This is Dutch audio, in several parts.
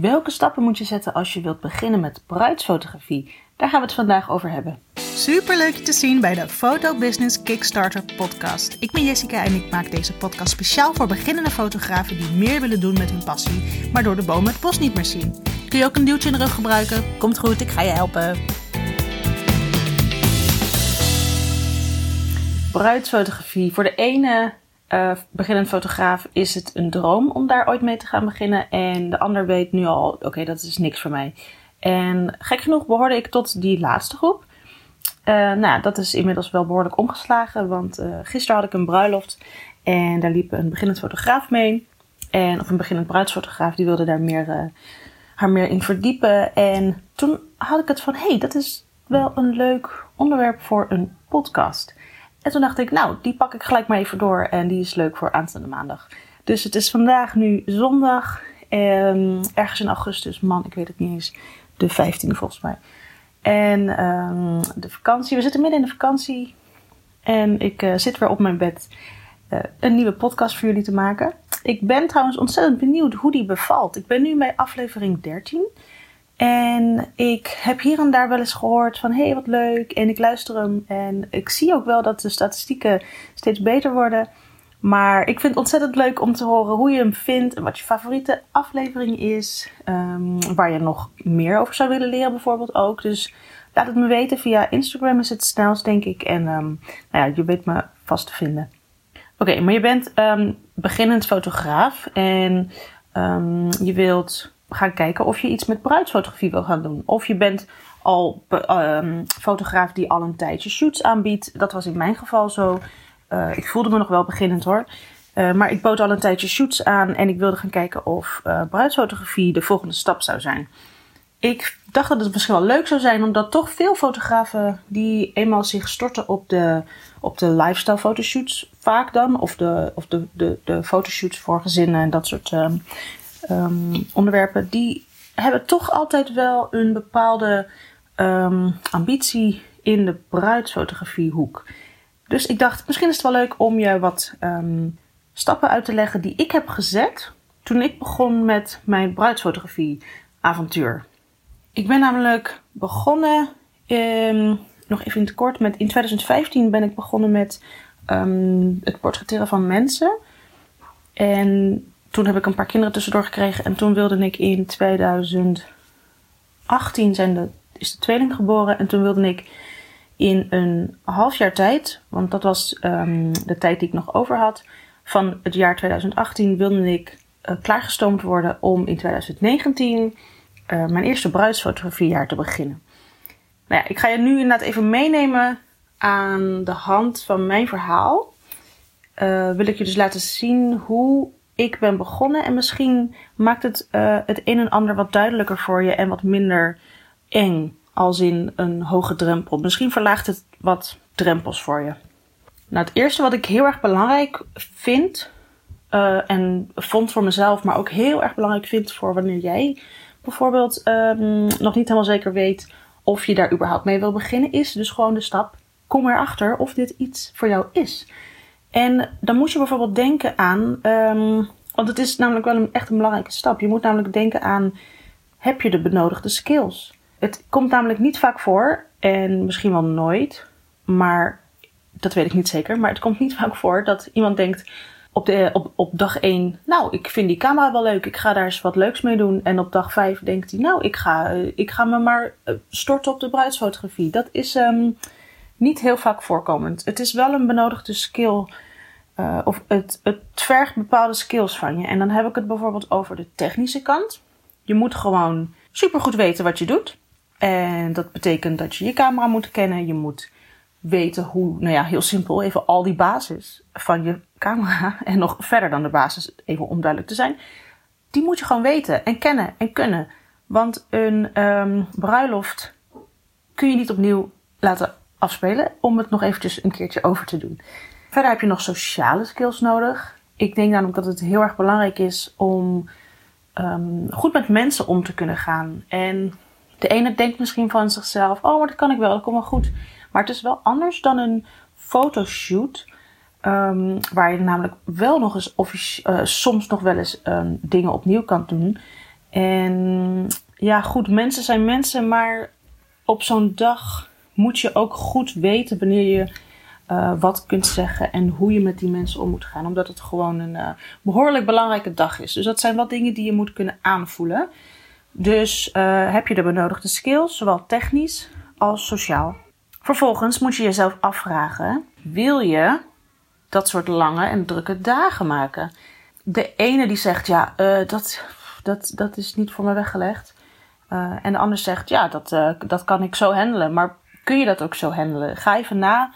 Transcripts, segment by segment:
Welke stappen moet je zetten als je wilt beginnen met bruidsfotografie? Daar gaan we het vandaag over hebben. Super leuk je te zien bij de Photo Business Kickstarter podcast. Ik ben Jessica en ik maak deze podcast speciaal voor beginnende fotografen die meer willen doen met hun passie, maar door de bomen het bos niet meer zien. Kun je ook een duwtje in de rug gebruiken? Komt goed, ik ga je helpen. Bruidsfotografie. Voor de ene uh, beginnend fotograaf is het een droom om daar ooit mee te gaan beginnen. En de ander weet nu al, oké, dat is niks voor mij. En gek genoeg behoorde ik tot die laatste groep. Uh, nou, dat is inmiddels wel behoorlijk omgeslagen, want uh, gisteren had ik een bruiloft en daar liep een beginnend fotograaf mee. En, of een beginnend bruidsfotograaf, die wilde daar meer, haar meer in verdiepen. En toen had ik het van, hé, hey, dat is wel een leuk onderwerp voor een podcast. En toen dacht ik, nou, die pak ik gelijk maar even door en die is leuk voor aanstaande maandag. Dus het is vandaag nu zondag, um, ergens in augustus, man, ik weet het niet eens, de 15e volgens mij. En um, de vakantie, we zitten midden in de vakantie en ik uh, zit weer op mijn bed uh, een nieuwe podcast voor jullie te maken. Ik ben trouwens ontzettend benieuwd hoe die bevalt. Ik ben nu bij aflevering 13. En ik heb hier en daar wel eens gehoord van hé, hey, wat leuk. En ik luister hem. En ik zie ook wel dat de statistieken steeds beter worden. Maar ik vind het ontzettend leuk om te horen hoe je hem vindt. En wat je favoriete aflevering is. Um, waar je nog meer over zou willen leren bijvoorbeeld ook. Dus laat het me weten. Via Instagram is het snelst denk ik. En um, nou ja, je weet me vast te vinden. Oké, maar je bent um, beginnend fotograaf. En je wilt gaan kijken of je iets met bruidsfotografie wil gaan doen. Of je bent al um, fotograaf die al een tijdje shoots aanbiedt. Dat was in mijn geval zo. Uh, ik voelde me nog wel beginnend hoor. Uh, maar ik bood al een tijdje shoots aan en ik wilde gaan kijken of uh, bruidsfotografie de volgende stap zou zijn. Ik dacht dat het misschien wel leuk zou zijn, omdat toch veel fotografen die eenmaal zich storten op de, op de lifestyle fotoshoots, vaak dan, of de, of de, de, de fotoshoots voor gezinnen en dat soort um, um, onderwerpen, die hebben toch altijd wel een bepaalde um, ambitie in de bruidsfotografiehoek. Dus ik dacht, misschien is het wel leuk om je wat um, stappen uit te leggen die ik heb gezet toen ik begon met mijn bruidsfotografie avontuur. Ik ben namelijk begonnen, nog even in het kort, met, in 2015 ben ik begonnen met het portretteren van mensen. En toen heb ik een paar kinderen tussendoor gekregen. En toen wilde ik in 2018 zijn de, is de tweeling geboren. En toen wilde ik in een half jaar tijd, want dat was um, de tijd die ik nog over had, van het jaar 2018 wilde ik uh, klaargestoomd worden om in 2019 uh, mijn eerste bruidsfotografiejaar te beginnen. Nou ja, ik ga je nu inderdaad even meenemen aan de hand van mijn verhaal. Uh, wil ik je dus laten zien hoe ik ben begonnen. En misschien maakt het uh, het een en ander wat duidelijker voor je en wat minder eng. Als in een hoge drempel. Misschien verlaagt het wat drempels voor je. Nou, het eerste wat ik heel erg belangrijk vind. Uh, en vond voor mezelf, maar ook heel erg belangrijk vind voor wanneer jij bijvoorbeeld um, nog niet helemaal zeker weet of je daar überhaupt mee wil beginnen, is dus gewoon de stap: kom erachter of dit iets voor jou is. En dan moet je bijvoorbeeld denken aan, um, want het is namelijk wel een, echt een belangrijke stap. Je moet namelijk denken aan, heb je de benodigde skills? Het komt namelijk niet vaak voor, en misschien wel nooit, maar dat weet ik niet zeker. Maar het komt niet vaak voor dat iemand denkt op, de, op, op dag 1, nou, ik vind die camera wel leuk, ik ga daar eens wat leuks mee doen. En op dag 5 denkt hij, nou, ik ga, ik ga me maar eh, storten op de bruidsfotografie. Dat is um, niet heel vaak voorkomend. Het is wel een benodigde skill uh, of het, het vergt bepaalde skills van je. En dan heb ik het bijvoorbeeld over de technische kant. Je moet gewoon supergoed weten wat je doet. En dat betekent dat je je camera moet kennen. Je moet weten hoe, nou ja, heel simpel, even al die basis van je camera. En nog verder dan de basis, even om duidelijk te zijn. Die moet je gewoon weten en kennen en kunnen. Want een um, bruiloft kun je niet opnieuw laten afspelen om het nog eventjes een keertje over te doen. Verder heb je nog sociale skills nodig. Ik denk namelijk dat het heel erg belangrijk is om um, goed met mensen om te kunnen gaan. En de ene denkt misschien van zichzelf: oh, maar dat kan ik wel, dat komt wel goed. Maar het is wel anders dan een fotoshoot. Um, waar je namelijk wel nog eens uh, soms nog wel eens um, dingen opnieuw kan doen. En ja, goed, mensen zijn mensen, maar op zo'n dag moet je ook goed weten wanneer je uh, wat kunt zeggen en hoe je met die mensen om moet gaan. Omdat het gewoon een uh, behoorlijk belangrijke dag is. Dus dat zijn wat dingen die je moet kunnen aanvoelen. Dus uh, heb je de benodigde skills, zowel technisch als sociaal. Vervolgens moet je jezelf afvragen: wil je dat soort lange en drukke dagen maken? De ene die zegt ja, dat, dat, dat is niet voor me weggelegd. en de ander zegt ja, dat, dat kan ik zo handelen. Maar kun je dat ook zo handelen? Ga even na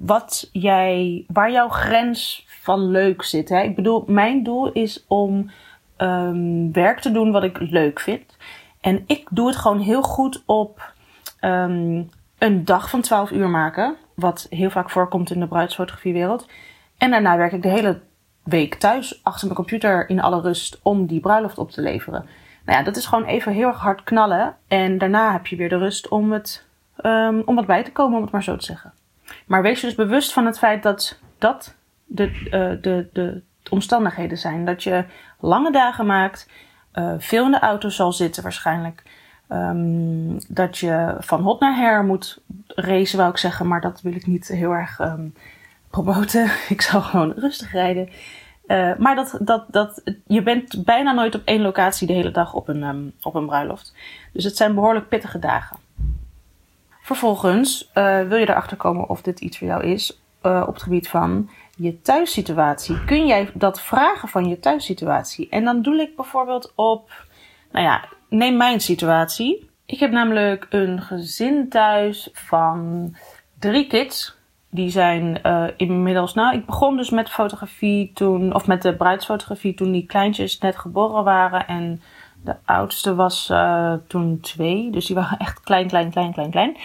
wat jij, waar jouw grens van leuk zit. Hè? Ik bedoel, mijn doel is om um, werk te doen wat ik leuk vind. En ik doe het gewoon heel goed op um, een dag van 12 uur maken. Wat heel vaak voorkomt in de bruidsfotografiewereld. En daarna werk ik de hele week thuis achter mijn computer in alle rust om die bruiloft op te leveren. Nou ja, dat is gewoon even heel erg hard knallen. En daarna heb je weer de rust om, het, um, om wat bij te komen, om het maar zo te zeggen. Maar wees je dus bewust van het feit dat dat de, uh, de, de omstandigheden zijn. Dat je lange dagen maakt, uh, veel in de auto zal zitten waarschijnlijk. Um, dat je van hot naar her moet racen, wou ik zeggen. Maar dat wil ik niet heel erg um, promoten. Ik zal gewoon rustig rijden. Uh, maar dat, dat, dat, je bent bijna nooit op één locatie de hele dag op een, um, op een bruiloft. Dus het zijn behoorlijk pittige dagen. Vervolgens uh, wil je erachter komen of dit iets voor jou is uh, op het gebied van je thuissituatie. Kun jij dat vragen van je thuissituatie? En dan doe ik bijvoorbeeld op, nou ja, neem mijn situatie. Ik heb namelijk een gezin thuis van drie kids. Die zijn uh, inmiddels, nou, ik begon dus met fotografie toen, of met de bruidsfotografie toen die kleintjes net geboren waren. En de oudste was uh, toen twee. Dus die waren echt klein, klein, klein, klein, klein.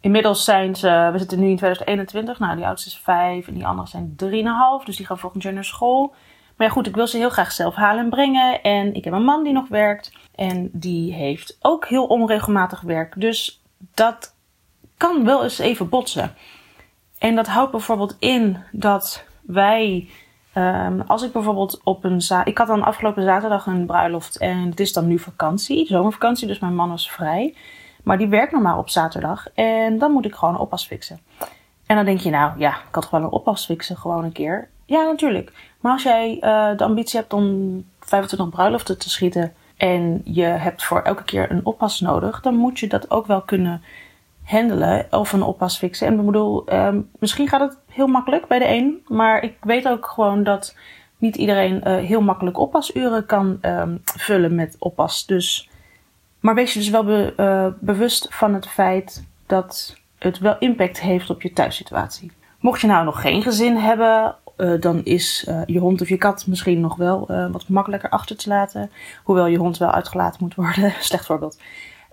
Inmiddels zijn ze, we zitten nu in 2021. Nou, die oudste is vijf en die andere zijn drieënhalf. Dus die gaan volgend jaar naar school. Maar ja, goed, ik wil ze heel graag zelf halen en brengen. En ik heb een man die nog werkt. En die heeft ook heel onregelmatig werk. Dus dat kan wel eens even botsen. En dat houdt bijvoorbeeld in dat wij Um, als ik bijvoorbeeld op een. Ik had dan afgelopen zaterdag een bruiloft en het is dan nu vakantie, zomervakantie, dus mijn man was vrij. Maar die werkt normaal op zaterdag en dan moet ik gewoon een oppas fixen. En dan denk je, nou ja, ik had wel een oppas fixen gewoon een keer. Ja, natuurlijk. Maar als jij uh, de ambitie hebt om 25 bruiloften te schieten en je hebt voor elke keer een oppas nodig, dan moet je dat ook wel kunnen handelen of een oppas fixen. En ik bedoel, um, misschien gaat het heel makkelijk bij de een, maar ik weet ook gewoon dat niet iedereen uh, heel makkelijk oppasuren kan um, vullen met oppas. Dus, maar wees je dus wel be, uh, bewust van het feit dat het wel impact heeft op je thuissituatie. Mocht je nou nog geen gezin hebben, uh, dan is je hond of je kat misschien nog wel wat makkelijker achter te laten. Hoewel je hond wel uitgelaten moet worden. Slecht voorbeeld.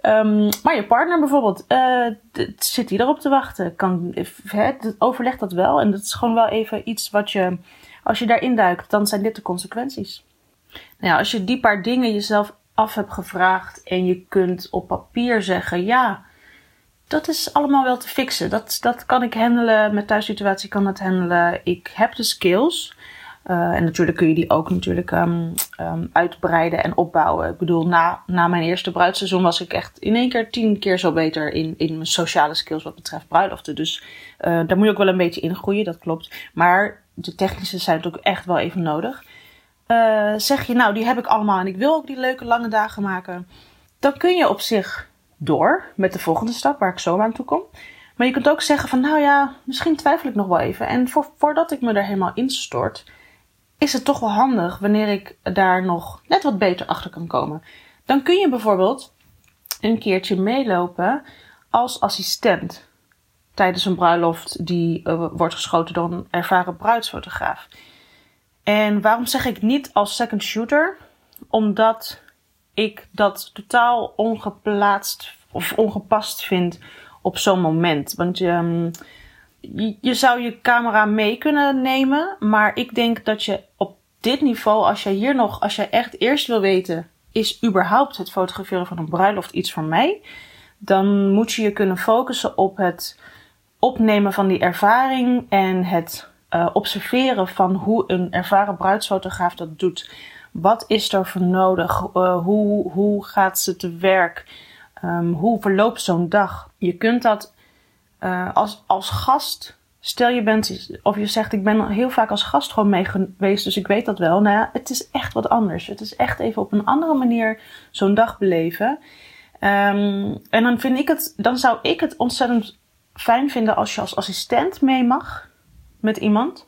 Um, maar je partner bijvoorbeeld, uh, zit hij erop te wachten? Kan, he, overlegt dat wel. En dat is gewoon wel even iets wat je, als je daarin duikt, dan zijn dit de consequenties. Nou ja, als je die paar dingen jezelf af hebt gevraagd en je kunt op papier zeggen, ja, dat is allemaal wel te fixen. Dat, dat kan ik handelen, met thuissituatie kan dat handelen. Ik heb de skills. Uh, en natuurlijk kun je die ook natuurlijk um, um, uitbreiden en opbouwen. Ik bedoel, na, na mijn eerste bruidseizoen was ik echt in één keer tien keer zo beter in, in mijn sociale skills wat betreft bruiloften. Dus uh, daar moet je ook wel een beetje in groeien, dat klopt. Maar de technische zijn natuurlijk echt wel even nodig. Uh, zeg je, nou, die heb ik allemaal en ik wil ook die leuke lange dagen maken. Dan kun je op zich door met de volgende stap, waar ik zo aan toe kom. Maar je kunt ook zeggen van, nou ja, misschien twijfel ik nog wel even. En voor, voordat ik me er helemaal instort, is het toch wel handig wanneer ik daar nog net wat beter achter kan komen. Dan kun je bijvoorbeeld een keertje meelopen als assistent tijdens een bruiloft die uh, wordt geschoten door een ervaren bruidsfotograaf. En waarom zeg ik niet als second shooter? Omdat ik dat totaal ongeplaatst of ongepast vind op zo'n moment. Want je, um, je, zou je camera mee kunnen nemen, maar ik denk dat je op dit niveau, als je hier nog, als je echt eerst wil weten, is überhaupt het fotograferen van een bruiloft iets voor mij, dan moet je je kunnen focussen op het opnemen van die ervaring en het uh, observeren van hoe een ervaren bruidsfotograaf dat doet. Wat is er voor nodig? Uh, hoe, hoe gaat ze te werk? Um, hoe verloopt zo'n dag? Je kunt dat uh, als, als gast Stel je bent, of je zegt ik ben heel vaak als gast gewoon mee geweest, dus ik weet dat wel. Nou ja, het is echt wat anders. Het is echt even op een andere manier zo'n dag beleven. Um, en dan vind ik het, dan zou ik het ontzettend fijn vinden als je als assistent mee mag met iemand.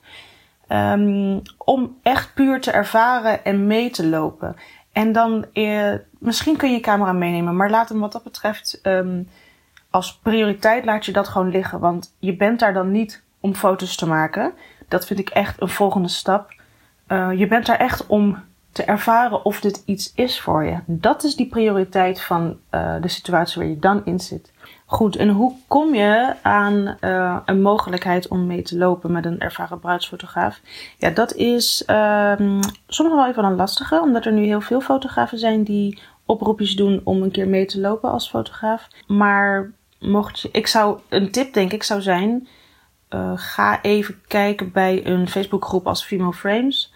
Um, om echt puur te ervaren en mee te lopen. En dan, eh, misschien kun je je camera meenemen, maar laat hem wat dat betreft um, als prioriteit laat je dat gewoon liggen. Want je bent daar dan niet om foto's te maken. Dat vind ik echt een volgende stap. Uh, je bent daar echt om te ervaren of dit iets is voor je. Dat is die prioriteit van uh, de situatie waar je dan in zit. Goed, en hoe kom je aan uh, een mogelijkheid om mee te lopen met een ervaren bruidsfotograaf? Ja, dat is um, soms wel even een lastige, omdat er nu heel veel fotografen zijn die oproepjes doen om een keer mee te lopen als fotograaf. Maar mocht je, ik zou, een tip denk ik zou zijn, uh, ga even kijken bij een Facebookgroep als Female Frames.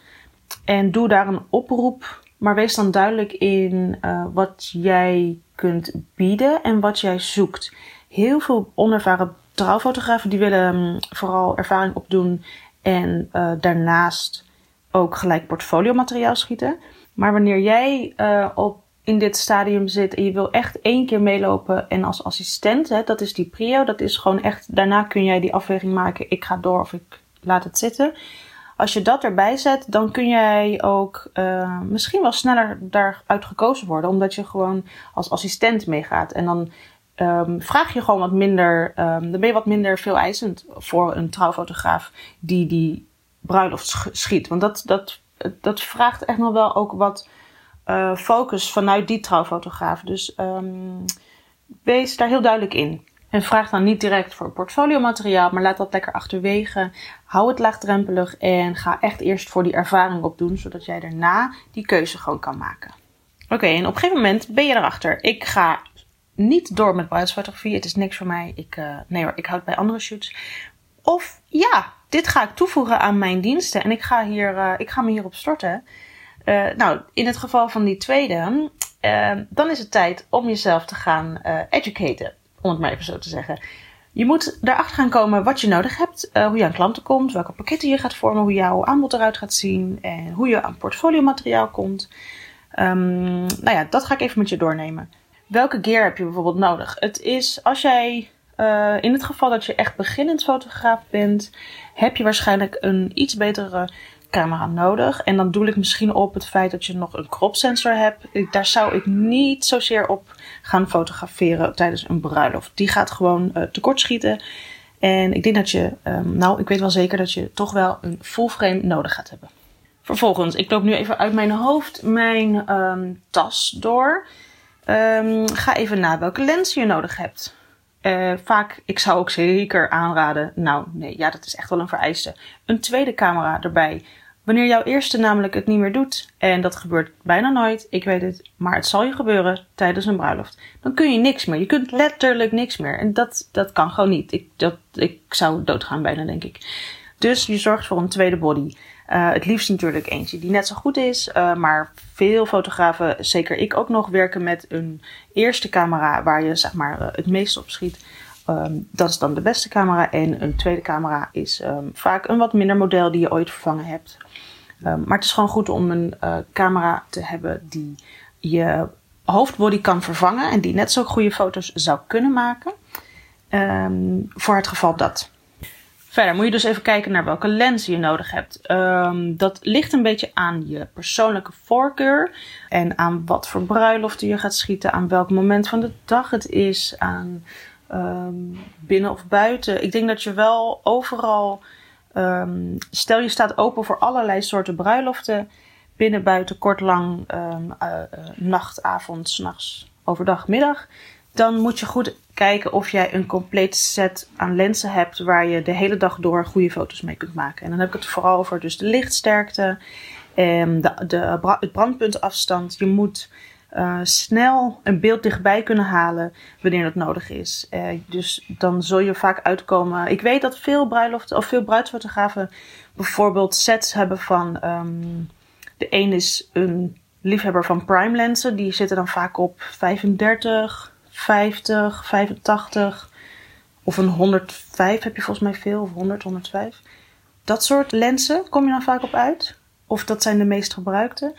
En doe daar een oproep. Maar wees dan duidelijk in uh, wat jij kunt bieden en wat jij zoekt. Heel veel onervaren trouwfotografen die willen um, vooral ervaring opdoen en uh, daarnaast ook gelijk portfolio materiaal schieten. Maar wanneer jij op in dit stadium zit en je wil echt één keer meelopen en als assistent, hè, dat is die prio, dat is gewoon echt, daarna kun jij die afweging maken, ik ga door of ik laat het zitten. Als je dat erbij zet, dan kun jij ook uh, misschien wel sneller daaruit gekozen worden, omdat je gewoon als assistent meegaat. En dan um, vraag je gewoon wat minder, um, dan ben je wat minder veel eisend voor een trouwfotograaf die die bruiloft schiet. Want dat, dat, dat vraagt echt nog wel ook wat uh, focus vanuit die trouwfotograaf. Dus um, wees daar heel duidelijk in. En vraag dan niet direct voor portfoliomateriaal, maar laat dat lekker achterwege. Hou het laagdrempelig en ga echt eerst voor die ervaring opdoen, zodat jij daarna die keuze gewoon kan maken. Oké, en op een gegeven moment ben je erachter. Ik ga niet door met bruidsfotografie. Het is niks voor mij. Ik, uh, nee hoor, ik houd bij andere shoots. Of ja, dit ga ik toevoegen aan mijn diensten en ik ga, hier, uh, ik ga me hierop storten. Uh, nou, in het geval van die tweede, uh, dan is het tijd om jezelf te gaan uh, educaten, om het maar even zo te zeggen. Je moet erachter gaan komen wat je nodig hebt, hoe je aan klanten komt, welke pakketten je gaat vormen, hoe jouw aanbod eruit gaat zien en hoe je aan portfoliomateriaal komt. Um, nou ja, dat ga ik even met je doornemen. Welke gear heb je bijvoorbeeld nodig? Het is als jij in het geval dat je echt beginnend fotograaf bent, heb je waarschijnlijk een iets betere camera nodig. En dan doe ik misschien op het feit dat je nog een crop sensor hebt. Daar zou ik niet zozeer op gaan fotograferen tijdens een bruiloft. Die gaat gewoon uh, tekortschieten. En ik denk dat je, um, nou, ik weet wel zeker dat je toch wel een full frame nodig gaat hebben. Vervolgens, ik loop nu even uit mijn hoofd mijn um, tas door. Um, ga even na welke lens je nodig hebt. Uh, vaak, ik zou ook zeker aanraden, nou nee, ja, dat is echt wel een vereiste. Een tweede camera erbij. Wanneer jouw eerste namelijk het niet meer doet, en dat gebeurt bijna nooit, ik weet het, maar het zal je gebeuren tijdens een bruiloft, dan kun je niks meer. Je kunt letterlijk niks meer. En dat, dat kan gewoon niet. Ik, dat, ik zou doodgaan bijna, denk ik. Dus je zorgt voor een tweede body. Uh, het liefst natuurlijk eentje die net zo goed is. Uh, maar veel fotografen, zeker ik ook nog, werken met een eerste camera waar je zeg maar uh, het meeste op schiet. Um, dat is dan de beste camera. En een tweede camera is um, vaak een wat minder model die je ooit vervangen hebt. Um, maar het is gewoon goed om een uh, camera te hebben die je hoofdbody kan vervangen. En die net zo goede foto's zou kunnen maken. voor het geval dat. Verder moet je dus even kijken naar welke lens je nodig hebt. Dat ligt een beetje aan je persoonlijke voorkeur en aan wat voor bruiloften je gaat schieten, aan welk moment van de dag het is, aan um, binnen of buiten. Ik denk dat je wel overal, um, stel je staat open voor allerlei soorten bruiloften, binnen, buiten, kort, lang, uh, uh, nacht, avond, s'nachts, overdag, middag dan moet je goed kijken of jij een complete set aan lenzen hebt waar je de hele dag door goede foto's mee kunt maken. En dan heb ik het vooral over dus de lichtsterkte, en de, de, het brandpuntafstand. Je moet uh, snel een beeld dichtbij kunnen halen wanneer dat nodig is. Uh, dus dan zul je vaak uitkomen. Ik weet dat veel bruiloften of veel bruidsfotografen bijvoorbeeld sets hebben van um, De een is een liefhebber van prime lenzen. Die zitten dan vaak op 35, 50, 85. Of een 105 heb je volgens mij veel. Of 100, 105. Dat soort lenzen kom je dan vaak op uit. Of dat zijn de meest gebruikte.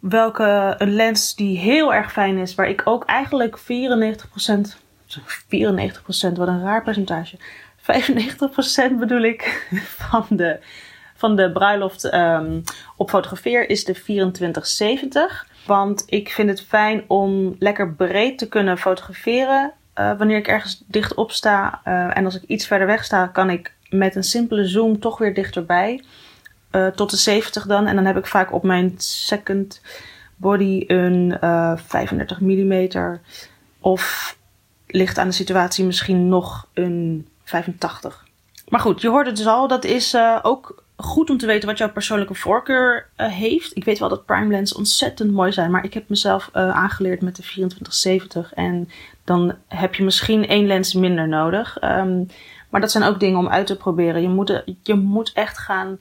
Welke een lens die heel erg fijn is, waar ik ook eigenlijk 94%, 94% wat een raar percentage, 95% bedoel ik, van de, van de bruiloft um, op fotografeer is de 2470. Want ik vind het fijn om lekker breed te kunnen fotograferen. Uh, wanneer ik ergens dichtop sta uh, en als ik iets verder weg sta, kan ik met een simpele zoom toch weer dichterbij. Uh, tot de 70 dan. En dan heb ik vaak op mijn second body een 35 mm. Of ligt aan de situatie misschien nog een 85. Maar goed, je hoort het dus al. Dat is uh, ook goed om te weten wat jouw persoonlijke voorkeur heeft. Ik weet wel dat prime lens ontzettend mooi zijn. Maar ik heb mezelf aangeleerd met de 2470. En dan heb je misschien één lens minder nodig. Um, maar dat zijn ook dingen om uit te proberen. Je moet, je moet echt gaan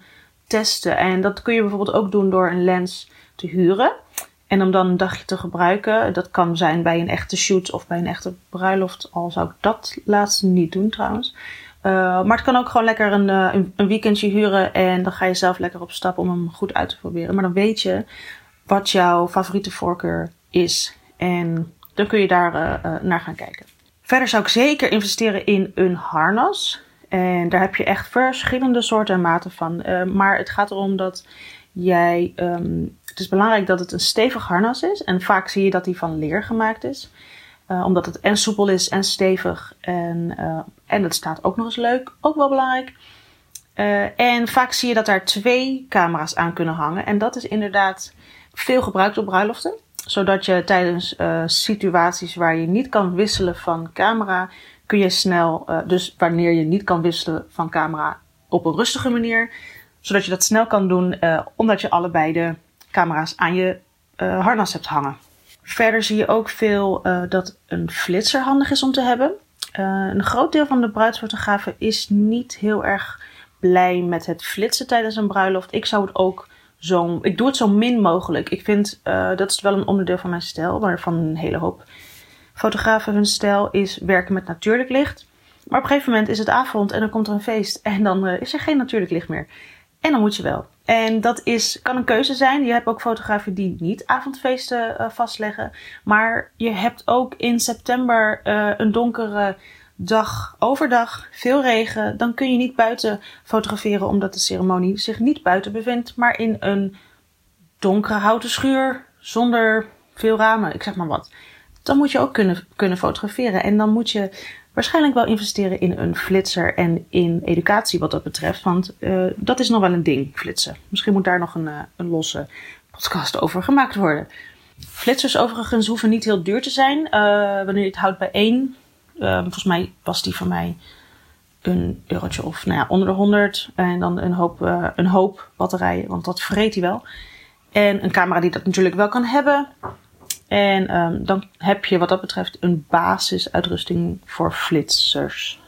testen. En dat kun je bijvoorbeeld ook doen door een lens te huren. En om dan een dagje te gebruiken. Dat kan zijn bij een echte shoot of bij een echte bruiloft. Al zou ik dat laatste niet doen trouwens. Uh, maar het kan ook gewoon lekker een, een, een, weekendje huren. En dan ga je zelf lekker op stap om hem goed uit te proberen. Maar dan weet je wat jouw favoriete voorkeur is. En dan kun je daar uh, naar gaan kijken. Verder zou ik zeker investeren in een harnas. En daar heb je echt verschillende soorten en maten van. maar het gaat erom dat jij um, het is belangrijk dat het een stevig harnas is. En vaak zie je dat die van leer gemaakt is. Uh, omdat het en soepel is en stevig. En, uh, en het staat ook nog eens leuk. Ook wel belangrijk. En vaak zie je dat daar twee camera's aan kunnen hangen. En dat is inderdaad veel gebruikt op bruiloften. Zodat je tijdens situaties waar je niet kan wisselen van camera, kun je snel, dus wanneer je niet kan wisselen van camera op een rustige manier, zodat je dat snel kan doen, omdat je allebei de camera's aan je uh, harnas hebt hangen. Verder zie je ook veel dat een flitser handig is om te hebben. Een groot deel van de bruidsfotografen is niet heel erg blij met het flitsen tijdens een bruiloft. Ik zou het ook zo. Ik doe het zo min mogelijk. Ik vind dat is wel een onderdeel van mijn stijl, maar van een hele hoop fotografen hun stijl is werken met natuurlijk licht. Maar op een gegeven moment is het avond en dan komt er een feest en dan is er geen natuurlijk licht meer. En dan moet je wel. En dat is, kan een keuze zijn. Je hebt ook fotografen die niet avondfeesten uh, vastleggen. Maar je hebt ook in september uh, een donkere dag, overdag, veel regen. Dan kun je niet buiten fotograferen omdat de ceremonie zich niet buiten bevindt. Maar in een donkere houten schuur zonder veel ramen, ik zeg maar wat. Dan moet je ook kunnen, kunnen fotograferen. En dan moet je waarschijnlijk wel investeren in een flitser en in educatie wat dat betreft. Want uh, dat is nog wel een ding, flitsen. Misschien moet daar nog een, uh, een losse podcast over gemaakt worden. Flitsers overigens hoeven niet heel duur te zijn. Uh, wanneer je het houdt bij één. volgens mij was die van mij een eurotje of nou ja, onder de 100. En dan een hoop, een hoop batterijen, want dat vreet hij wel. En een camera die dat natuurlijk wel kan hebben. En um, dan heb je wat dat betreft een basisuitrusting voor flitsers.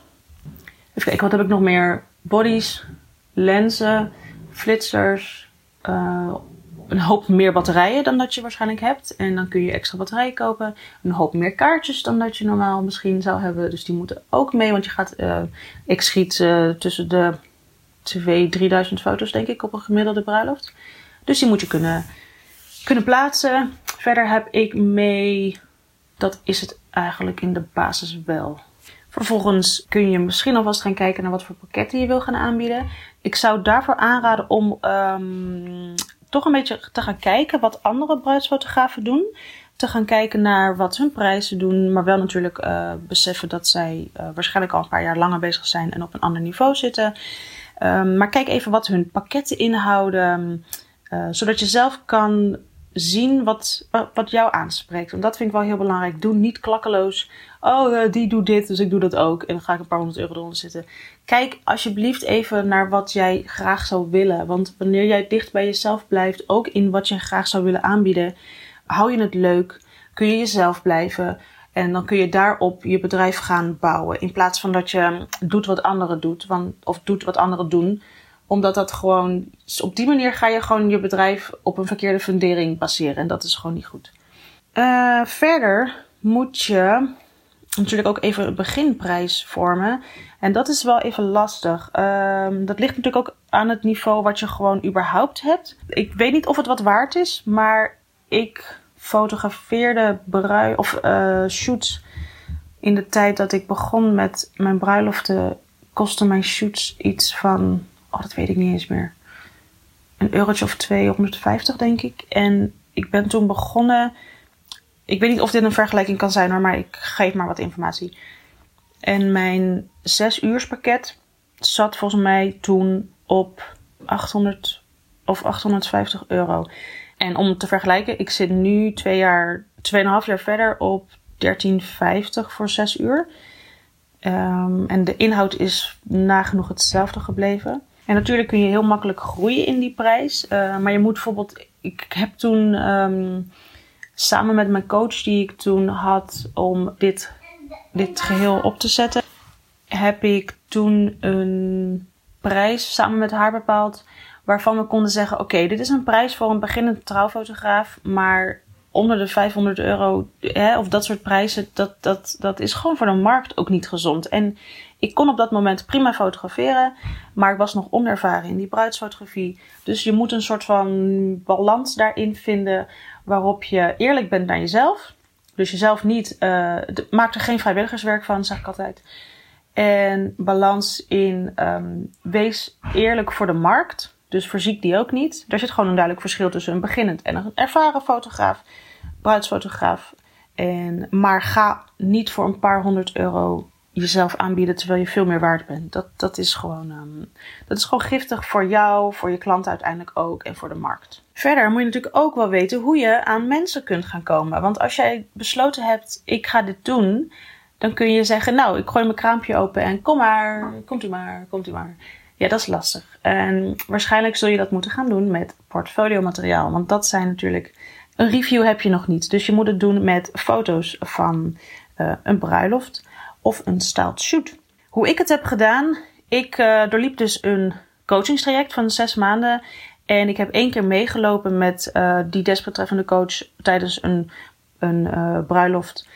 Even kijken, wat heb ik nog meer? Bodies, lenzen, flitsers, uh, een hoop meer batterijen dan dat je waarschijnlijk hebt. En dan kun je extra batterijen kopen. Een hoop meer kaartjes dan dat je normaal misschien zou hebben. Dus die moeten ook mee, want je gaat, uh, ik schiet uh, tussen de 2 3000 foto's denk ik op een gemiddelde bruiloft. Dus die moet je kunnen, kunnen plaatsen. Verder heb ik mee, dat is het eigenlijk in de basis wel. Vervolgens kun je misschien alvast gaan kijken naar wat voor pakketten je wil gaan aanbieden. Ik zou daarvoor aanraden om um, toch een beetje te gaan kijken wat andere bruidsfotografen doen. Te gaan kijken naar wat hun prijzen doen, maar wel natuurlijk uh, beseffen dat zij uh, waarschijnlijk al een paar jaar langer bezig zijn en op een ander niveau zitten. Um, maar kijk even wat hun pakketten inhouden, uh, zodat je zelf kan zien wat, wat jou aanspreekt. Want dat vind ik wel heel belangrijk. Doe niet klakkeloos. Oh, uh, die doet dit, dus ik doe dat ook. En dan ga ik een paar honderd euro eronder zitten. Kijk alsjeblieft even naar wat jij graag zou willen. Want wanneer jij dicht bij jezelf blijft, ook in wat je graag zou willen aanbieden, hou je het leuk. Kun je jezelf blijven. En dan kun je daarop je bedrijf gaan bouwen. In plaats van dat je doet wat anderen doen. Want, of doet wat anderen doen Omdat dat gewoon, op die manier ga je gewoon je bedrijf op een verkeerde fundering baseren. En dat is gewoon niet goed. Uh, verder moet je natuurlijk ook even een beginprijs vormen. En dat is wel even lastig. Um, dat ligt natuurlijk ook aan het niveau wat je gewoon überhaupt hebt. Ik weet niet of het wat waard is, maar ik fotografeerde brui of uh, shoots in de tijd dat ik begon met mijn bruiloften. Kostte mijn shoots iets van, oh dat weet ik niet eens meer. Een eurotje of 250 denk ik. En ik ben toen begonnen ik weet niet of dit een vergelijking kan zijn, maar ik geef maar wat informatie. En mijn 6 uurspakket zat volgens mij toen op 800 of 850 euro. En om te vergelijken, ik zit nu twee jaar, 2,5 jaar verder op 1350 voor 6 uur. Um, en de inhoud is nagenoeg hetzelfde gebleven. En natuurlijk kun je heel makkelijk groeien in die prijs. Uh, maar je moet bijvoorbeeld. Ik heb toen um, samen met mijn coach die ik toen had om dit, dit geheel op te zetten, heb ik toen een prijs samen met haar bepaald waarvan we konden zeggen: oké, dit is een prijs voor een beginnend trouwfotograaf, maar onder de 500 euro hè, of dat soort prijzen, dat, dat, dat is gewoon voor de markt ook niet gezond. En ik kon op dat moment prima fotograferen, maar ik was nog onervaren in die bruidsfotografie. Dus je moet een soort van balans daarin vinden waarop je eerlijk bent naar jezelf. Dus jezelf niet, uh, maak er geen vrijwilligerswerk van, zeg ik altijd. En balans in, um, wees eerlijk voor de markt. Dus verziek die ook niet. Er zit gewoon een duidelijk verschil tussen een beginnend en een ervaren fotograaf, bruidsfotograaf. En, maar ga niet voor een paar honderd euro jezelf aanbieden terwijl je veel meer waard bent. Dat, dat, is gewoon, um, dat is gewoon giftig voor jou, voor je klant uiteindelijk ook en voor de markt. Verder moet je natuurlijk ook wel weten hoe je aan mensen kunt gaan komen. Want als jij besloten hebt, ik ga dit doen, dan kun je zeggen, nou, ik gooi mijn kraampje open en kom maar, komt u maar, komt u maar. Ja, dat is lastig. En waarschijnlijk zul je dat moeten gaan doen met portfolio materiaal. Want dat zijn natuurlijk. Een review heb je nog niet. Dus je moet het doen met foto's van uh, een bruiloft of een styled shoot. Hoe ik het heb gedaan, ik doorliep dus een coachingstraject van zes maanden. En ik heb één keer meegelopen met uh, die desbetreffende coach tijdens een, een uh, bruiloft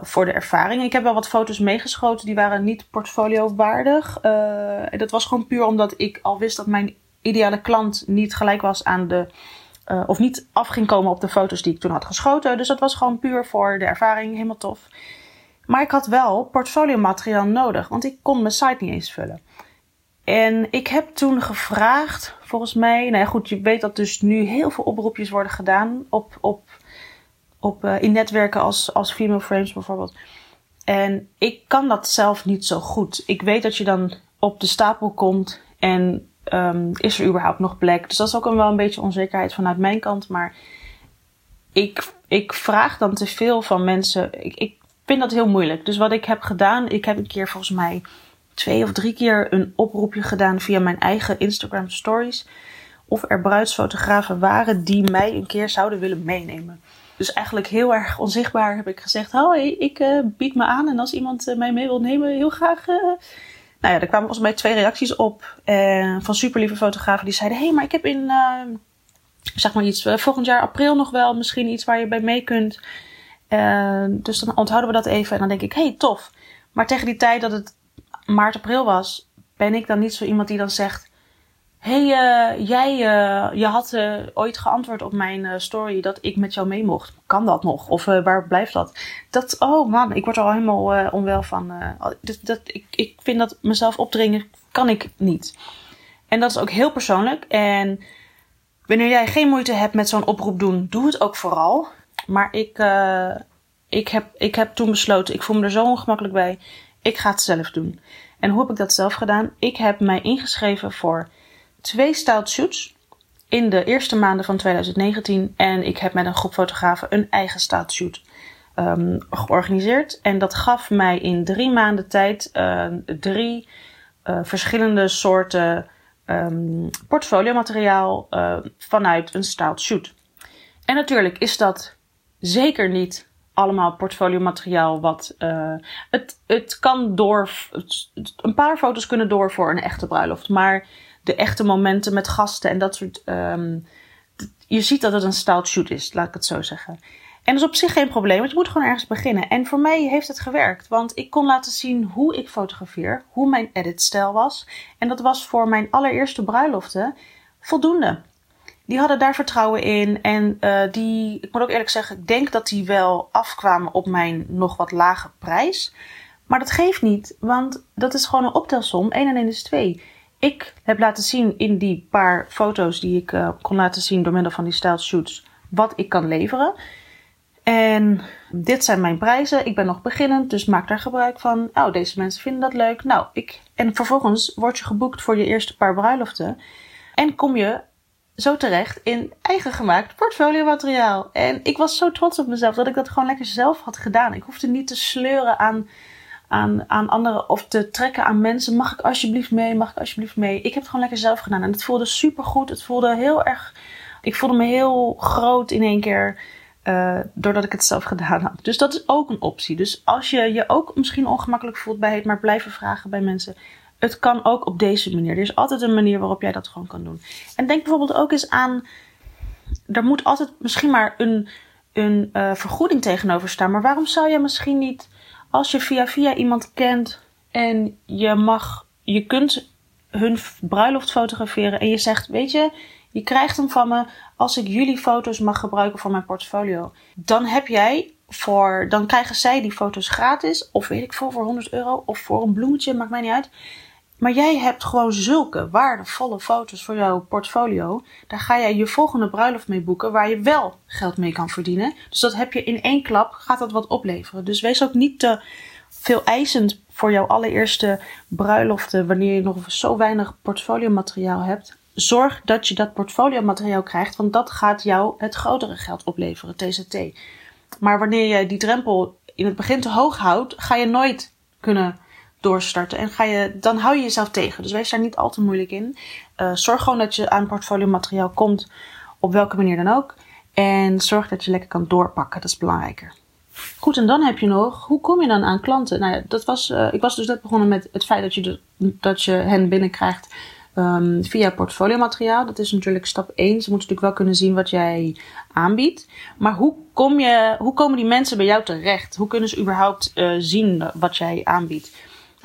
voor de ervaring. Ik heb wel wat foto's meegeschoten, die waren niet portfolio waardig. en dat was gewoon puur omdat ik al wist dat mijn ideale klant niet gelijk was aan de. of niet af ging komen op de foto's die ik toen had geschoten. Dus dat was gewoon puur voor de ervaring, helemaal tof. Maar ik had wel portfolio materiaal nodig, want ik kon mijn site niet eens vullen. En ik heb toen gevraagd, volgens mij, nou ja, goed, je weet dat dus nu heel veel oproepjes worden gedaan op, op, op, uh, in netwerken als, als Female Frames bijvoorbeeld. En ik kan dat zelf niet zo goed. Ik weet dat je dan op de stapel komt en um, is er überhaupt nog plek. Dus dat is ook wel een beetje onzekerheid vanuit mijn kant. Maar ik, ik vraag dan te veel van mensen. Ik vind dat heel moeilijk. Dus wat ik heb gedaan, ik heb een keer volgens mij twee of drie keer een oproepje gedaan via mijn eigen Instagram stories. Of er bruidsfotografen waren die mij een keer zouden willen meenemen. Dus eigenlijk heel erg onzichtbaar heb ik gezegd: Hoi, ik uh, bied me aan. En als iemand uh, mij mee wil nemen, heel graag. Uh... Nou ja, er kwamen volgens mij twee reacties op. van super lieve fotografen die zeiden: Hé, hey, maar ik heb in. zeg maar iets. volgend jaar april nog wel misschien iets waar je bij mee kunt. Dus dan onthouden we dat even. En dan denk ik: hey, tof. Maar tegen die tijd dat het maart, april was, ben ik dan niet zo iemand die dan zegt: hey, uh, jij, uh, je had uh, ooit geantwoord op mijn story dat ik met jou mee mocht. Kan dat nog? Of waar blijft dat? Dat, oh man, ik word er al helemaal onwel van. dat, ik, ik vind dat mezelf opdringen kan ik niet. En dat is ook heel persoonlijk. En wanneer jij geen moeite hebt met zo'n oproep doen, doe het ook vooral. Maar ik, ik, heb, ik heb toen besloten, ik voel me er zo ongemakkelijk bij ik ga het zelf doen. En hoe heb ik dat zelf gedaan? Ik heb mij ingeschreven voor twee styled shoots in de eerste maanden van 2019. En ik heb met een groep fotografen een eigen styled um, georganiseerd. En dat gaf mij in drie maanden tijd uh, drie uh, verschillende soorten um, portfoliomateriaal uh, vanuit een styled shoot. En natuurlijk is dat zeker niet allemaal portfolio materiaal wat uh, het, het kan door een paar foto's kunnen door voor een echte bruiloft maar de echte momenten met gasten en dat soort. ehm, je ziet dat het een styled shoot is, laat ik het zo zeggen. En dat is op zich geen probleem, je moet gewoon ergens beginnen. En voor mij heeft het gewerkt, want ik kon laten zien hoe ik fotografeer, hoe mijn editstijl was. En dat was voor mijn allereerste bruiloften voldoende. Die hadden daar vertrouwen in. En eh, die, ik moet ook eerlijk zeggen, ik denk dat die wel afkwamen op mijn nog wat lage prijs. Maar dat geeft niet, want dat is gewoon een optelsom. 1 en 1 is 2. Ik heb laten zien in die paar foto's die ik eh, kon laten zien door middel van die styled shoots wat ik kan leveren. En dit zijn mijn prijzen. Ik ben nog beginnend, dus maak daar gebruik van. Oh, deze mensen vinden dat leuk. Nou, ik. En vervolgens word je geboekt voor je eerste paar bruiloften. En kom je zo terecht in eigen gemaakt portfoliomateriaal. En ik was zo trots op mezelf dat ik dat gewoon lekker zelf had gedaan. Ik hoefde niet te sleuren aan, aan, aan anderen of te trekken aan mensen. Mag ik alsjeblieft mee? Mag ik alsjeblieft mee? Ik heb het gewoon lekker zelf gedaan. En het voelde super goed. Het voelde heel erg. Ik voelde me heel groot in één keer. eh, doordat ik het zelf gedaan had. Dus dat is ook een optie. Dus als je je ook misschien ongemakkelijk voelt bij het maar blijven vragen bij mensen. Het kan ook op deze manier. Er is altijd een manier waarop jij dat gewoon kan doen. En denk bijvoorbeeld ook eens aan. Er moet altijd misschien maar een, een eh, vergoeding tegenover staan. Maar waarom zou je misschien niet, als je via via iemand kent en je mag, je kunt hun bruiloft fotograferen en je zegt, weet je, je krijgt hem van me als ik jullie foto's mag gebruiken voor mijn portfolio. Dan heb jij voor, dan krijgen zij die foto's gratis, of weet ik veel, voor 100 euro, of voor een bloemetje, maakt mij niet uit. Maar jij hebt gewoon zulke waardevolle foto's voor jouw portfolio. Daar ga jij je volgende bruiloft mee boeken, waar je wel geld mee kan verdienen. Dus dat heb je in één klap, gaat dat wat opleveren. Dus wees ook niet te veel eisend voor jouw allereerste bruiloften, wanneer je nog zo weinig portfoliomateriaal hebt. Zorg dat je dat portfoliomateriaal krijgt, want dat gaat jou het grotere geld opleveren, TZT. Maar wanneer je die drempel in het begin te hoog houdt, ga je nooit kunnen doorstarten. En ga je, dan hou je jezelf tegen. Dus wees daar niet al te moeilijk in. Eh, zorg gewoon dat je aan portfoliomateriaal komt, op welke manier dan ook. En zorg dat je lekker kan doorpakken. Dat is belangrijker. Goed, en dan heb je nog, hoe kom je dan aan klanten? Nou dat was, eh, ik was dus net begonnen met het feit dat je, de, dat je hen binnenkrijgt ehm, via portfoliomateriaal. Dat is natuurlijk stap 1. Ze moeten natuurlijk wel kunnen zien wat jij aanbiedt. Maar hoe, kom je, hoe komen die mensen bij jou terecht? Hoe kunnen ze überhaupt eh, zien wat jij aanbiedt?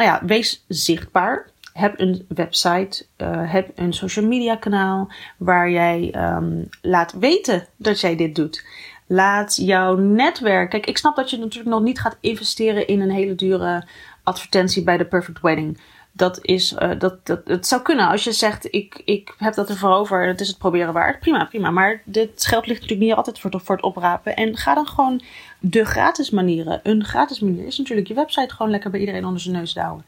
Nou ja, wees zichtbaar. Heb een website, eh, heb een social media kanaal waar jij ehm, laat weten dat jij dit doet. Laat jouw netwerk. Kijk, ik snap dat je natuurlijk nog niet gaat investeren in een hele dure advertentie bij de Perfect Wedding. Dat is, eh, dat, dat, het zou kunnen als je zegt: ik, ik heb dat ervoor over, het is het proberen waard. Prima, prima. Maar dit geld ligt natuurlijk niet altijd voor, het- voor het oprapen. En ga dan gewoon de gratis manieren. Een gratis manier is natuurlijk je website gewoon lekker bij iedereen onder zijn neus douwen.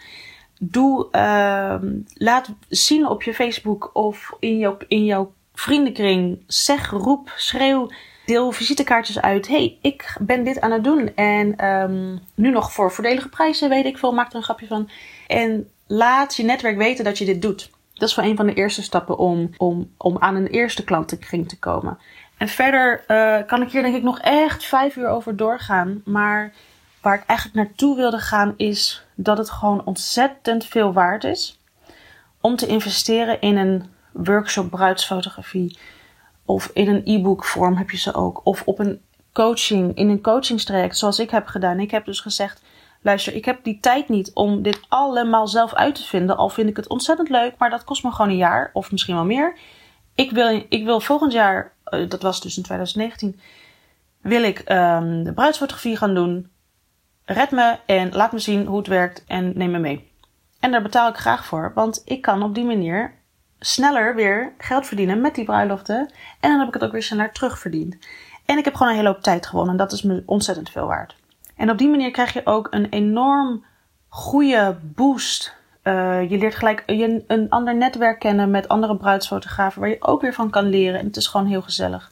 Doe, ehm, laat zien op je Facebook of in jouw, in jouw vriendenkring. Zeg, roep, schreeuw. Deel visitekaartjes uit. hey, ik ben dit aan het doen. En ehm, nu nog voor voordelige prijzen, weet ik veel. Maak er een grapje van. En laat je netwerk weten dat je dit doet. Dat is wel een van de eerste stappen om, om, om aan een eerste klantenkring te komen. En verder eh, kan ik hier denk ik nog echt vijf uur over doorgaan. Maar waar ik eigenlijk naartoe wilde gaan is dat het gewoon ontzettend veel waard is om te investeren in een workshop bruidsfotografie of in een e-book vorm heb je ze ook of op een coaching in een coachingstraject zoals ik heb gedaan. Ik heb dus gezegd luister, ik heb die tijd niet om dit allemaal zelf uit te vinden. Al vind ik het ontzettend leuk, maar dat kost me gewoon een jaar of misschien wel meer. Ik wil, ik wil volgend jaar, eh, dat was dus in 2019, wil ik ehm, de bruidsfotografie gaan doen. Red me en laat me zien hoe het werkt en neem me mee. En daar betaal ik graag voor, want ik kan op die manier sneller weer geld verdienen met die bruiloften. En dan heb ik het ook weer sneller terugverdiend. En ik heb gewoon een hele hoop tijd gewonnen en dat is me ontzettend veel waard. En op die manier krijg je ook een enorm goede boost. Uh, je leert gelijk een, een ander netwerk kennen met andere bruidsfotografen waar je ook weer van kan leren. En het is gewoon heel gezellig.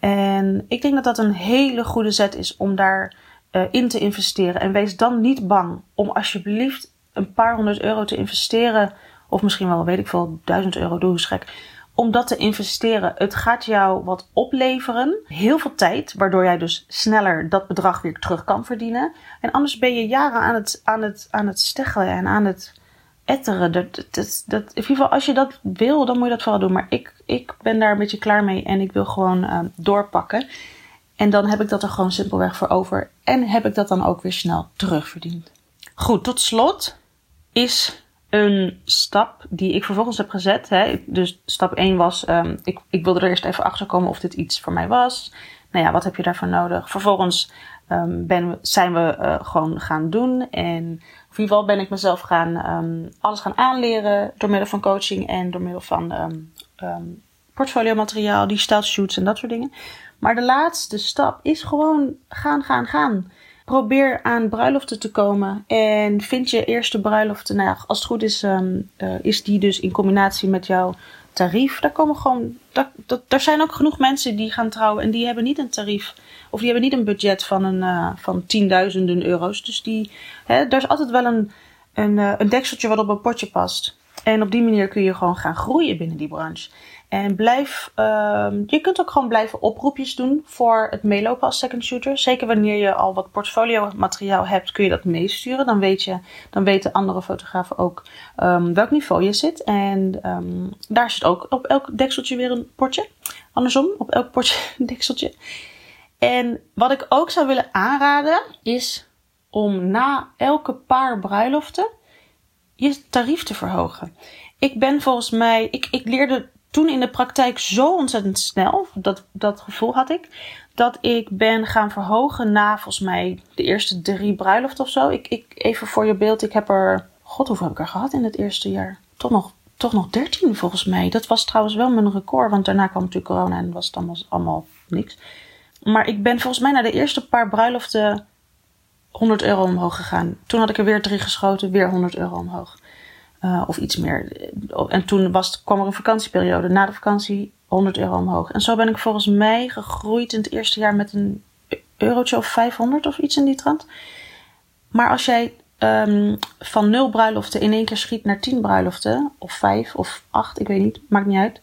En ik denk dat dat een hele goede zet is om daar uh, in te investeren. En wees dan niet bang om alsjeblieft een paar honderd euro te investeren. Of misschien wel, weet ik veel, duizend euro, doe eens gek. Om dat te investeren. Het gaat jou wat opleveren. Heel veel tijd, waardoor jij dus sneller dat bedrag weer terug kan verdienen. En anders ben je jaren aan het, aan het, aan het steggelen en aan het, etteren. Dat, dat, in ieder geval, als je dat wil, dan moet je dat vooral doen. Maar ik, ik ben daar een beetje klaar mee en ik wil gewoon uh, doorpakken. En dan heb ik dat er gewoon simpelweg voor over. En heb ik dat dan ook weer snel terugverdiend. Goed, tot slot is een stap die ik vervolgens heb gezet. Hè. Dus stap 1 was, um, ik, ik wilde er eerst even achter komen of dit iets voor mij was. Nou ja, wat heb je daarvoor nodig? Vervolgens um, ben, zijn we uh, gewoon gaan doen. En in ieder geval ben ik mezelf gaan um, alles gaan aanleren door middel van coaching en door middel van portfolio materiaal, digitaal shoots en dat soort dingen. Maar de laatste stap is gewoon gaan, gaan, gaan. Probeer aan bruiloften te komen en vind je eerste bruiloften. Nou als het goed is, um, uh, is die dus in combinatie met jouw tarief. Daar komen gewoon. Daar, dat, er zijn ook genoeg mensen die gaan trouwen en die hebben niet een tarief. Of die hebben niet een budget van, een, uh, van tienduizenden euro's. Dus die, hè, er is altijd wel een, een, uh, een dekseltje wat op een potje past. En op die manier kun je gewoon gaan groeien binnen die branche. En blijf, uh, je kunt ook gewoon blijven oproepjes doen voor het meelopen als second shooter. Zeker wanneer je al wat portfolio materiaal hebt, kun je dat meesturen. Dan weet je, dan weten andere fotografen ook um, welk niveau je zit. En um, daar zit ook op elk dekseltje weer een potje. Andersom, op elk potje een dekseltje. En wat ik ook zou willen aanraden is om na elke paar bruiloften je tarief te verhogen. Ik ben volgens mij, ik, ik leerde toen in de praktijk zo ontzettend snel, dat, dat gevoel had ik, dat ik ben gaan verhogen na volgens mij de eerste drie bruiloften of zo. Ik, ik, even voor je beeld, ik heb er, god hoeveel heb ik er gehad in het eerste jaar? Toch nog, toch nog dertien volgens mij. Dat was trouwens wel mijn record, want daarna kwam natuurlijk corona en was het allemaal, allemaal niks. Maar ik ben volgens mij na de eerste paar bruiloften 100 euro omhoog gegaan. Toen had ik er weer drie geschoten, weer 100 euro omhoog. Uh, of iets meer. En toen was, kwam er een vakantieperiode. Na de vakantie 100 euro omhoog. En zo ben ik volgens mij gegroeid in het eerste jaar met een eurotje of 500 of iets in die trant. Maar als jij um, van nul bruiloften in één keer schiet naar 10 bruiloften, of 5 of 8, ik weet niet, maakt niet uit.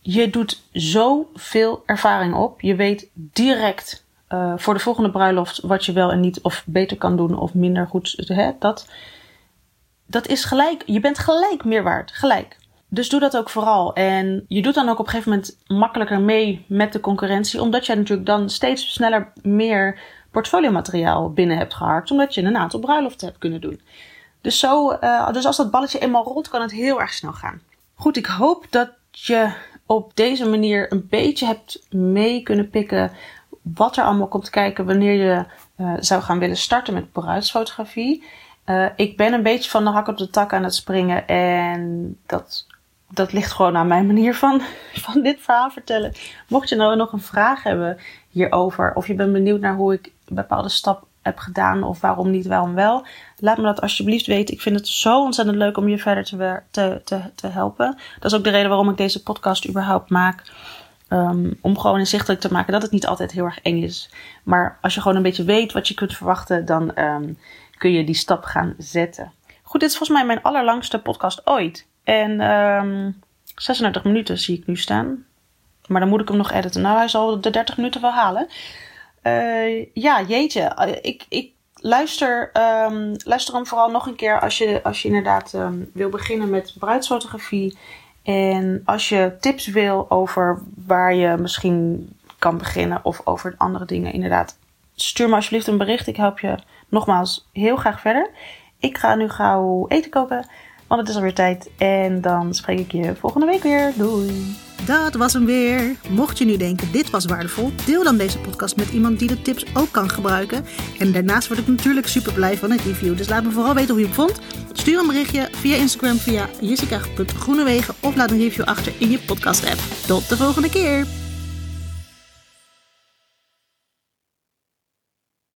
Je doet zoveel ervaring op. Je weet direct uh, voor de volgende bruiloft wat je wel en niet of beter kan doen of minder goed. Hè, dat dat is gelijk. Je bent gelijk meer waard. Gelijk. Dus doe dat ook vooral. En je doet dan ook op een gegeven moment makkelijker mee met de concurrentie. Omdat jij natuurlijk dan steeds sneller meer portfoliomateriaal binnen hebt geharkt. Omdat je een aantal bruiloften hebt kunnen doen. Dus, zo, uh, dus als dat balletje eenmaal rolt, kan het heel erg snel gaan. Goed, ik hoop dat je op deze manier een beetje hebt mee kunnen pikken wat er allemaal komt kijken wanneer je uh, zou gaan willen starten met bruidsfotografie. Uh, ik ben een beetje van de hak op de tak aan het springen. En dat, dat ligt gewoon aan mijn manier van, van dit verhaal vertellen. Mocht je nou nog een vraag hebben hierover, of je bent benieuwd naar hoe ik een bepaalde stap heb gedaan, of waarom niet, waarom wel, laat me dat alsjeblieft weten. Ik vind het zo ontzettend leuk om je verder te, te, te, te helpen. Dat is ook de reden waarom ik deze podcast überhaupt maak. Um, om gewoon inzichtelijk te maken dat het niet altijd heel erg eng is. Maar als je gewoon een beetje weet wat je kunt verwachten, dan um, kun je die stap gaan zetten. Goed, dit is volgens mij mijn allerlangste podcast ooit. En um, 36 minuten zie ik nu staan. Maar dan moet ik hem nog editen. Nou, hij zal de 30 minuten wel halen. Uh, ja, jeetje. ik, ik luister, um, luister hem vooral nog een keer als je, als je inderdaad um, wil beginnen met bruidsfotografie. En als je tips wil over waar je misschien kan beginnen of over andere dingen, inderdaad, stuur me alsjeblieft een bericht. Ik help je nogmaals heel graag verder. Ik ga nu gauw eten koken, want het is alweer tijd. En dan spreek ik je volgende week weer. Doei! Dat was hem weer. Mocht je nu denken dit was waardevol, deel dan deze podcast met iemand die de tips ook kan gebruiken. En daarnaast word ik natuurlijk super blij van een review. Dus laat me vooral weten hoe je het vond. Stuur een berichtje via Instagram via jessica.groenewegen of laat een review achter in je podcast app. Tot de volgende keer!